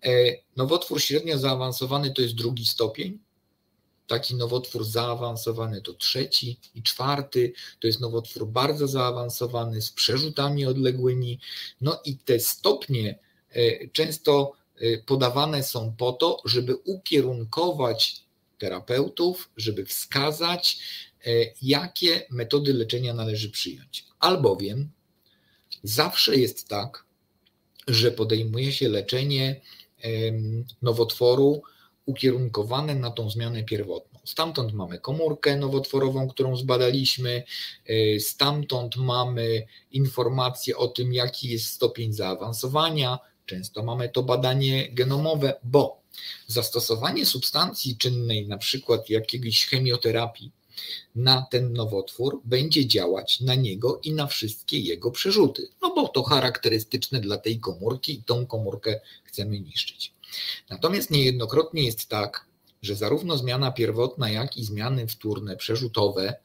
E, nowotwór średnio zaawansowany to jest drugi stopień, taki nowotwór zaawansowany to trzeci i czwarty, to jest nowotwór bardzo zaawansowany z przerzutami odległymi. No i te stopnie e, często e, podawane są po to, żeby ukierunkować terapeutów, żeby wskazać, e, jakie metody leczenia należy przyjąć. Albowiem zawsze jest tak, że podejmuje się leczenie nowotworu ukierunkowane na tą zmianę pierwotną. Stamtąd mamy komórkę nowotworową, którą zbadaliśmy, y, stamtąd mamy informacje o tym, jaki jest stopień zaawansowania. Często mamy to badanie genomowe, bo zastosowanie substancji czynnej, na przykład jakiejś chemioterapii, na ten nowotwór będzie działać na niego i na wszystkie jego przerzuty. No bo to charakterystyczne dla tej komórki i tą komórkę chcemy niszczyć. Natomiast niejednokrotnie jest tak, że zarówno zmiana pierwotna, jak i zmiany wtórne, przerzutowe,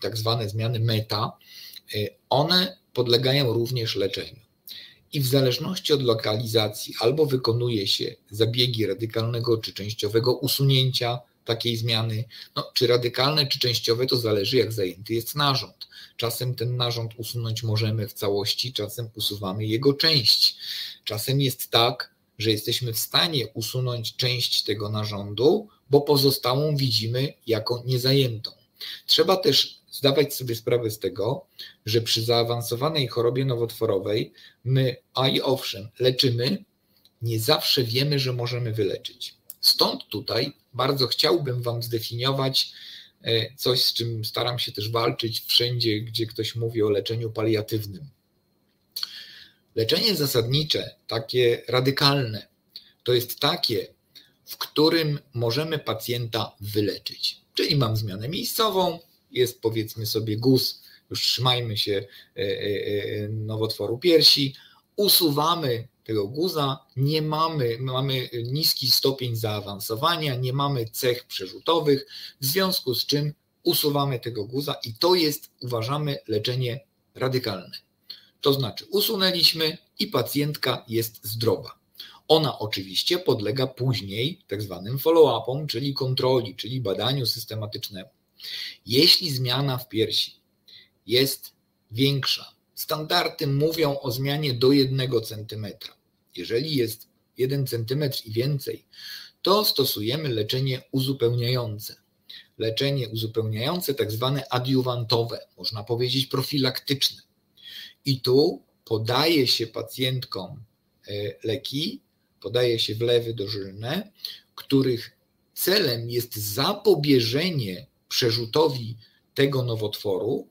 tak zwane zmiany meta, y, one podlegają również leczeniu. I w zależności od lokalizacji albo wykonuje się zabiegi radykalnego czy częściowego usunięcia takiej zmiany, no, czy radykalne, czy częściowe, to zależy jak zajęty jest narząd. Czasem ten narząd usunąć możemy w całości, czasem usuwamy jego część. Czasem jest tak, że jesteśmy w stanie usunąć część tego narządu, bo pozostałą widzimy jako niezajętą. Trzeba też zdawać sobie sprawę z tego, że przy zaawansowanej chorobie nowotworowej my, a i owszem, leczymy, nie zawsze wiemy, że możemy wyleczyć. Stąd tutaj bardzo chciałbym Wam zdefiniować e, coś, z czym staram się też walczyć wszędzie, gdzie ktoś mówi o leczeniu paliatywnym. Leczenie zasadnicze, takie radykalne, to jest takie, w którym możemy pacjenta wyleczyć. Czyli mam zmianę miejscową, jest powiedzmy sobie guz, już trzymajmy się e, e, nowotworu piersi, usuwamy tego guza, nie mamy, mamy niski stopień zaawansowania, nie mamy cech przerzutowych, w związku z czym usuwamy tego guza i to jest, uważamy, leczenie radykalne. To znaczy, usunęliśmy i pacjentka jest zdrowa. Ona oczywiście podlega później tak zwanym follow-upom, czyli kontroli, czyli badaniu systematycznemu. Jeśli zmiana w piersi jest większa, Standardy mówią o zmianie do 1 cm. Jeżeli jest 1 cm i więcej, to stosujemy leczenie uzupełniające. Leczenie uzupełniające, tak zwane adiuwantowe, można powiedzieć profilaktyczne. I tu podaje się pacjentkom e, leki, podaje się wlewy dożylne, których celem jest zapobieżenie przerzutowi tego nowotworu,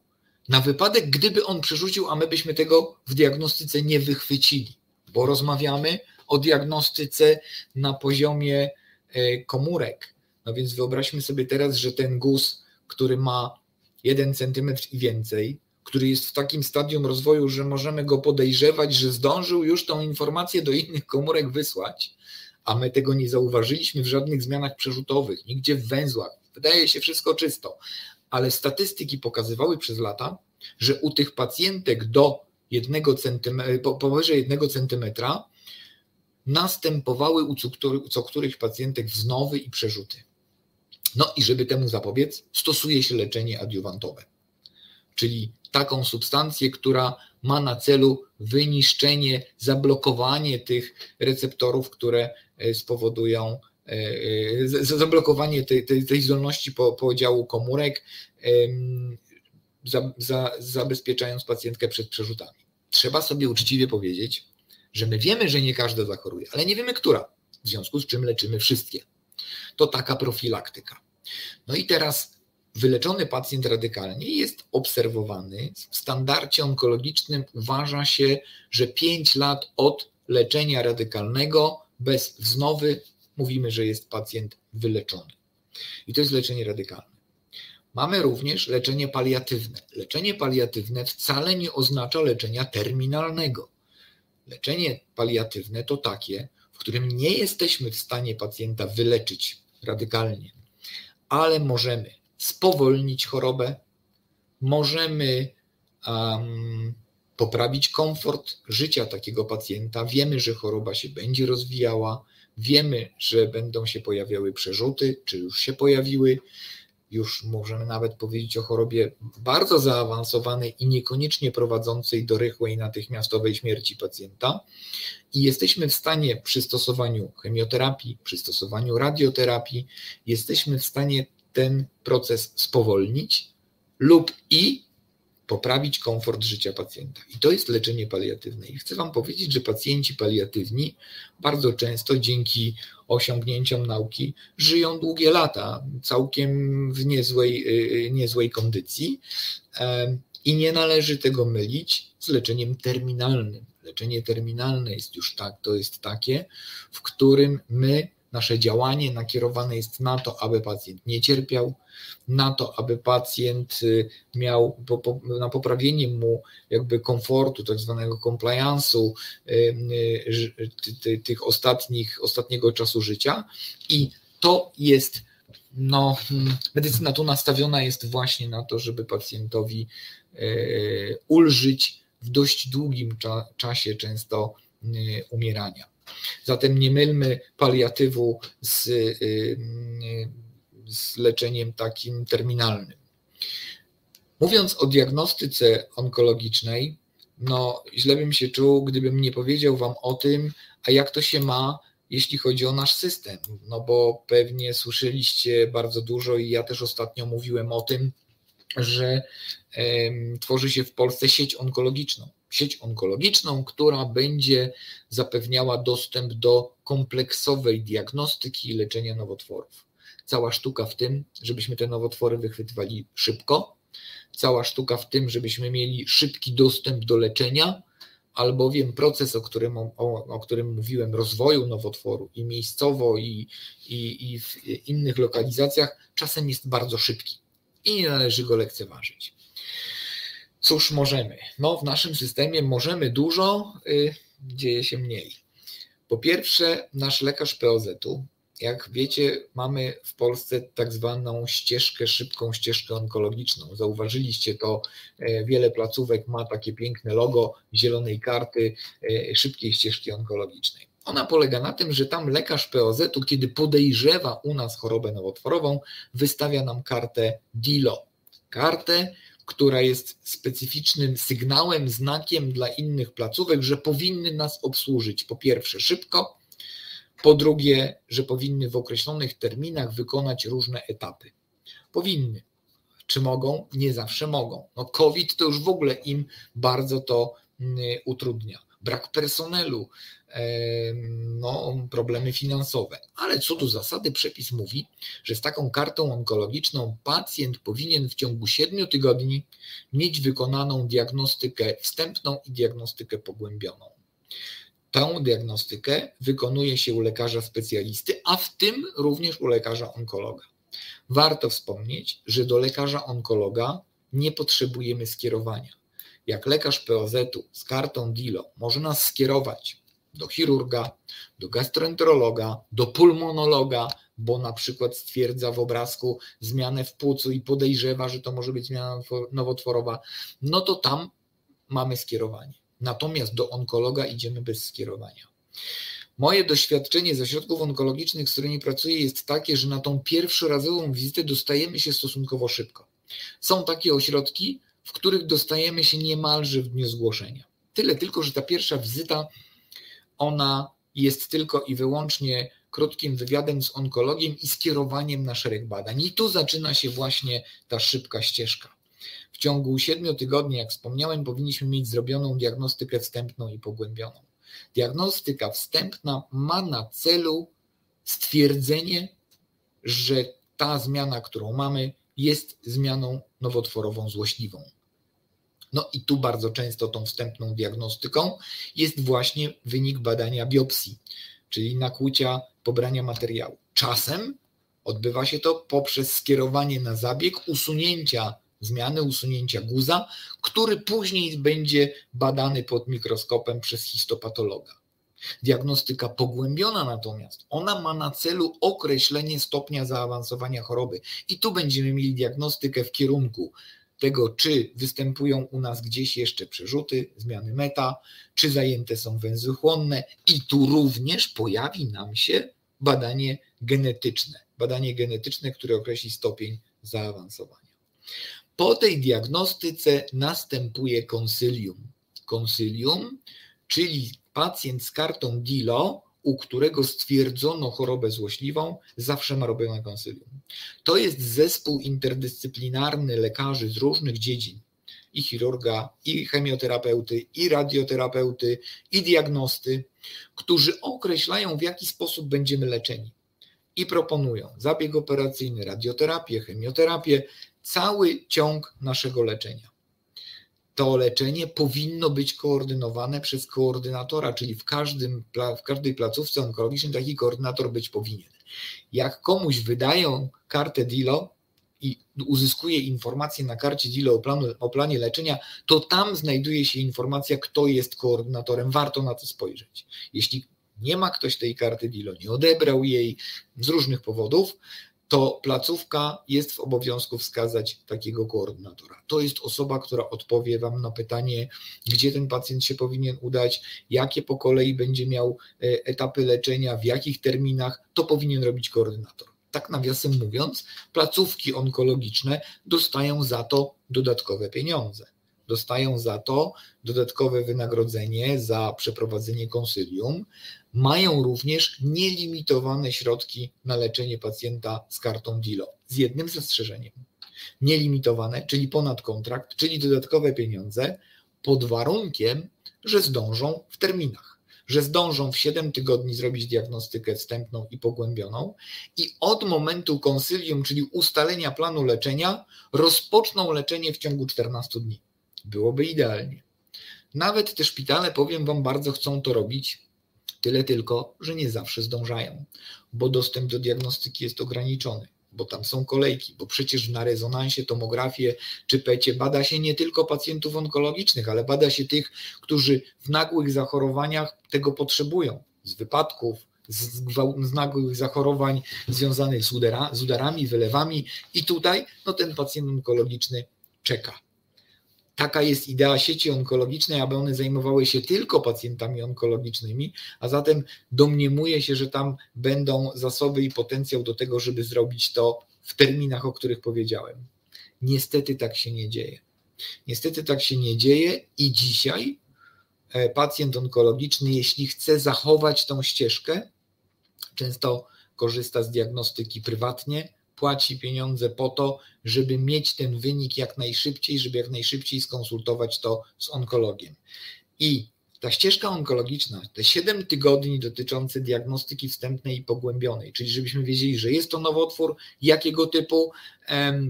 na wypadek, gdyby on przerzucił, a my byśmy tego w diagnostyce nie wychwycili, bo rozmawiamy o diagnostyce na poziomie e, komórek. No więc wyobraźmy sobie teraz, że ten guz, który ma 1 cm i więcej, który jest w takim stadium rozwoju, że możemy go podejrzewać, że zdążył już tą informację do innych komórek wysłać, a my tego nie zauważyliśmy w żadnych zmianach przerzutowych, nigdzie w węzłach. Wydaje się wszystko czysto, ale statystyki pokazywały przez lata, że u tych pacjentek do 1 cm, powyżej 1 cm następowały u co których pacjentek wznowy i przerzuty. No i żeby temu zapobiec, stosuje się leczenie adiuwantowe, czyli taką substancję, która ma na celu wyniszczenie, zablokowanie tych receptorów, które e, spowodują E, e, zablokowanie tej, tej, tej zdolności po, podziału komórek, za, za, zabezpieczając pacjentkę przed przerzutami. Trzeba sobie uczciwie powiedzieć, że my wiemy, że nie każda zachoruje, ale nie wiemy, która, w związku z czym leczymy wszystkie. To taka profilaktyka. No i teraz wyleczony pacjent radykalnie jest obserwowany. W standardzie onkologicznym uważa się, że 5 lat od leczenia radykalnego bez wznowy mówimy, że jest pacjent wyleczony. I to jest leczenie radykalne. Mamy również leczenie paliatywne. Leczenie paliatywne wcale nie oznacza leczenia terminalnego. Leczenie paliatywne to takie, w którym nie jesteśmy w stanie pacjenta wyleczyć radykalnie, ale możemy spowolnić chorobę, możemy um, poprawić komfort życia takiego pacjenta. Wiemy, że choroba się będzie rozwijała, Wiemy, że będą się pojawiały przerzuty, czy już się pojawiły. Już możemy nawet powiedzieć o chorobie bardzo zaawansowanej i niekoniecznie prowadzącej do rychłej, natychmiastowej śmierci pacjenta. I jesteśmy w stanie przy stosowaniu chemioterapii, przy stosowaniu radioterapii, jesteśmy w stanie ten proces spowolnić lub i poprawić komfort życia pacjenta. I to jest leczenie paliatywne. I chcę Wam powiedzieć, że pacjenci paliatywni bardzo często dzięki osiągnięciom nauki żyją długie lata, całkiem w niezłej, y, niezłej kondycji. I nie należy tego mylić z leczeniem terminalnym. Leczenie terminalne jest już tak, to jest takie, w którym my Nasze działanie nakierowane jest na to, aby pacjent nie cierpiał, na to, aby pacjent y, miał na poprawienie mu jakby komfortu, tak zwanego compliance'u y, y, tych ostatnich, ostatniego czasu życia i to jest no, medycyna tu nastawiona jest właśnie na to, żeby pacjentowi ulżyć w dość długim czasie często umierania. Zatem nie mylmy paliatywu z, y, y, z leczeniem takim terminalnym. Mówiąc o diagnostyce onkologicznej, no źle bym się czuł, gdybym nie powiedział Wam o tym, a jak to się ma, jeśli chodzi o nasz system. No bo pewnie słyszeliście bardzo dużo i ja też ostatnio mówiłem o tym, że tworzy się w Polsce sieć onkologiczną sieć onkologiczną, która będzie zapewniała dostęp do kompleksowej diagnostyki i leczenia nowotworów. Cała sztuka w tym, żebyśmy te nowotwory wychwytywali szybko, cała sztuka w tym, żebyśmy mieli szybki dostęp do leczenia, albowiem proces, o którym, o, o którym mówiłem, rozwoju nowotworu i miejscowo, i, i, i w innych lokalizacjach, czasem jest bardzo szybki i nie należy go lekceważyć. Cóż możemy? No, w naszym systemie możemy dużo, y, dzieje się mniej. Po pierwsze, nasz lekarz POZ-u, jak wiecie, mamy w Polsce tak zwaną ścieżkę, szybką ścieżkę onkologiczną. Zauważyliście to, e, wiele placówek ma takie piękne logo zielonej karty e, szybkiej ścieżki onkologicznej. Ona polega na tym, że tam lekarz POZ-u, kiedy podejrzewa u nas chorobę nowotworową, wystawia nam kartę DILO. Kartę, która jest specyficznym sygnałem, znakiem dla innych placówek, że powinny nas obsłużyć po pierwsze szybko, po drugie, że powinny w określonych terminach wykonać różne etapy. Powinny. Czy mogą? Nie zawsze mogą. No COVID to już w ogóle im bardzo to mm, utrudnia. Brak personelu, no, problemy finansowe. Ale co do zasady, przepis mówi, że z taką kartą onkologiczną pacjent powinien w ciągu 7 tygodni mieć wykonaną diagnostykę wstępną i diagnostykę pogłębioną. Tę diagnostykę wykonuje się u lekarza specjalisty, a w tym również u lekarza onkologa. Warto wspomnieć, że do lekarza onkologa nie potrzebujemy skierowania. Jak lekarz POZ-u z kartą DILO może nas skierować do chirurga, do gastroenterologa, do pulmonologa, bo na przykład stwierdza w obrazku zmianę w płucu i podejrzewa, że to może być zmiana nowotworowa, no to tam mamy skierowanie. Natomiast do onkologa idziemy bez skierowania. Moje doświadczenie z ośrodków onkologicznych, z którymi pracuję, jest takie, że na tą pierwszorazową wizytę dostajemy się stosunkowo szybko. Są takie ośrodki, w których dostajemy się niemalże w dniu zgłoszenia. Tyle tylko, że ta pierwsza wizyta ona jest tylko i wyłącznie krótkim wywiadem z onkologiem i skierowaniem na szereg badań. I tu zaczyna się właśnie ta szybka ścieżka. W ciągu siedmiu tygodni, jak wspomniałem, powinniśmy mieć zrobioną diagnostykę wstępną i pogłębioną. Diagnostyka wstępna ma na celu stwierdzenie, że ta zmiana, którą mamy, jest zmianą nowotworową złośliwą. No i tu bardzo często tą wstępną diagnostyką jest właśnie wynik badania biopsji, czyli nakłucia pobrania materiału. Czasem odbywa się to poprzez skierowanie na zabieg usunięcia zmiany, usunięcia guza, który później będzie badany pod mikroskopem przez histopatologa. Diagnostyka pogłębiona natomiast, ona ma na celu określenie stopnia zaawansowania choroby. I tu będziemy mieli diagnostykę w kierunku tego, czy występują u nas gdzieś jeszcze przerzuty, zmiany meta, czy zajęte są węzły chłonne i tu również pojawi nam się badanie genetyczne. Badanie genetyczne, które określi stopień zaawansowania. Po tej diagnostyce następuje konsylium. Konsylium, czyli pacjent z kartą DILO u którego stwierdzono chorobę złośliwą, zawsze ma robione konsylium. To jest zespół interdyscyplinarny lekarzy z różnych dziedzin. i chirurga, i chemioterapeuty, i radioterapeuty, i diagnosty, którzy określają, w jaki sposób będziemy leczeni i proponują zabieg operacyjny, radioterapię, chemioterapię, cały ciąg naszego leczenia. To leczenie powinno być koordynowane przez koordynatora, czyli w, każdym, w każdej placówce onkologicznej taki koordynator być powinien. Jak komuś wydają kartę DILO i uzyskuje informacje na karcie DILO o, planu, o planie leczenia, to tam znajduje się informacja, kto jest koordynatorem. Warto na to spojrzeć. Jeśli nie ma ktoś tej karty DILO, nie odebrał jej z różnych powodów, to placówka jest w obowiązku wskazać takiego koordynatora. To jest osoba, która odpowie Wam na pytanie, gdzie ten pacjent się powinien udać, jakie po kolei będzie miał e, etapy leczenia, w jakich terminach, to powinien robić koordynator. Tak nawiasem mówiąc, placówki onkologiczne dostają za to dodatkowe pieniądze. Dostają za to dodatkowe wynagrodzenie za przeprowadzenie konsylium, mają również nielimitowane środki na leczenie pacjenta z kartą DILO, z jednym zastrzeżeniem. Nielimitowane, czyli ponad kontrakt, czyli dodatkowe pieniądze, pod warunkiem, że zdążą w terminach, że zdążą w 7 tygodni zrobić diagnostykę wstępną i pogłębioną i od momentu konsylium, czyli ustalenia planu leczenia, rozpoczną leczenie w ciągu 14 dni. Byłoby idealnie. Nawet te szpitale, powiem Wam, bardzo chcą to robić, Tyle tylko, że nie zawsze zdążają, bo dostęp do diagnostyki jest ograniczony, bo tam są kolejki, bo przecież na rezonansie, tomografię czy pecie bada się nie tylko pacjentów onkologicznych, ale bada się tych, którzy w nagłych zachorowaniach tego potrzebują, z wypadków, z, z nagłych zachorowań związanych z, udara, z udarami, wylewami i tutaj no, ten pacjent onkologiczny czeka taka jest idea sieci onkologicznej, aby one zajmowały się tylko pacjentami onkologicznymi, a zatem domniemuje się, że tam będą zasoby i potencjał do tego, żeby zrobić to w terminach, o których powiedziałem. Niestety tak się nie dzieje. Niestety tak się nie dzieje i dzisiaj e, pacjent onkologiczny, jeśli chce zachować tą ścieżkę, często korzysta z diagnostyki prywatnie, płaci pieniądze po to, żeby mieć ten wynik jak najszybciej, żeby jak najszybciej skonsultować to z onkologiem. I ta ścieżka onkologiczna, te 7 tygodni dotyczące diagnostyki wstępnej i pogłębionej, czyli żebyśmy wiedzieli, że jest to nowotwór, jakiego typu,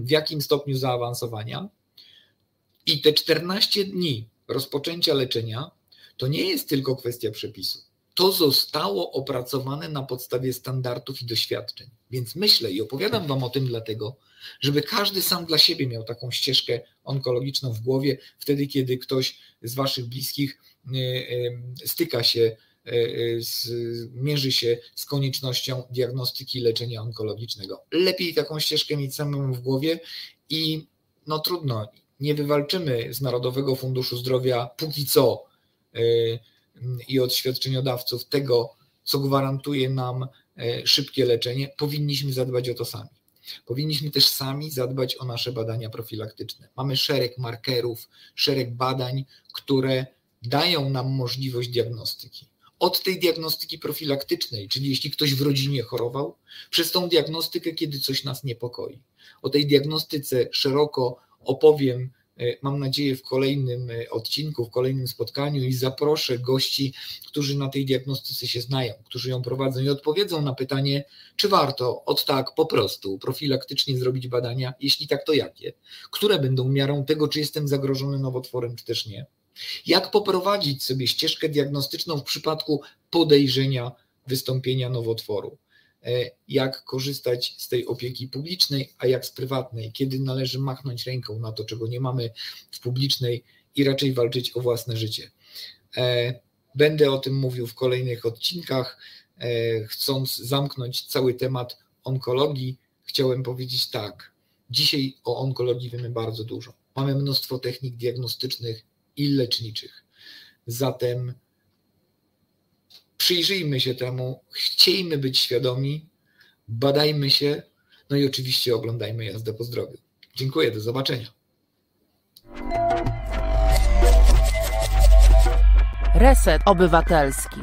w jakim stopniu zaawansowania, i te 14 dni rozpoczęcia leczenia, to nie jest tylko kwestia przepisu to zostało opracowane na podstawie standardów i doświadczeń. Więc myślę i opowiadam Wam o tym dlatego, żeby każdy sam dla siebie miał taką ścieżkę onkologiczną w głowie, wtedy, kiedy ktoś z Waszych bliskich y, y, styka się, y, mierzy się z koniecznością diagnostyki leczenia onkologicznego. Lepiej taką ścieżkę mieć samemu w głowie i no trudno, nie wywalczymy z Narodowego Funduszu Zdrowia póki co i od świadczeniodawców tego, co gwarantuje nam e, szybkie leczenie, powinniśmy zadbać o to sami. Powinniśmy też sami zadbać o nasze badania profilaktyczne. Mamy szereg markerów, szereg badań, które dają nam możliwość diagnostyki. Od tej diagnostyki profilaktycznej, czyli jeśli ktoś w rodzinie chorował, przez tą diagnostykę, kiedy coś nas niepokoi. O tej diagnostyce szeroko opowiem mam nadzieję, w kolejnym e, odcinku, w kolejnym spotkaniu i zaproszę gości, którzy na tej diagnostyce się znają, którzy ją prowadzą i odpowiedzą na pytanie, czy warto od tak po prostu profilaktycznie zrobić badania, jeśli tak, to jakie? Które będą miarą tego, czy jestem zagrożony nowotworem, czy też nie? Jak poprowadzić sobie ścieżkę diagnostyczną w przypadku podejrzenia wystąpienia nowotworu? E, jak korzystać z tej opieki publicznej, a jak z prywatnej, kiedy należy machnąć ręką na to, czego nie mamy w publicznej i raczej walczyć o własne życie. E, będę o tym mówił w kolejnych odcinkach. E, chcąc zamknąć cały temat onkologii, chciałem powiedzieć tak. Dzisiaj o onkologii wiemy bardzo dużo. Mamy mnóstwo technik diagnostycznych i leczniczych. Zatem przyjrzyjmy się temu, chciejmy być świadomi, badajmy się, no i oczywiście oglądajmy jazdę po zdrowiu. Dziękuję, do zobaczenia. Reset Obywatelski.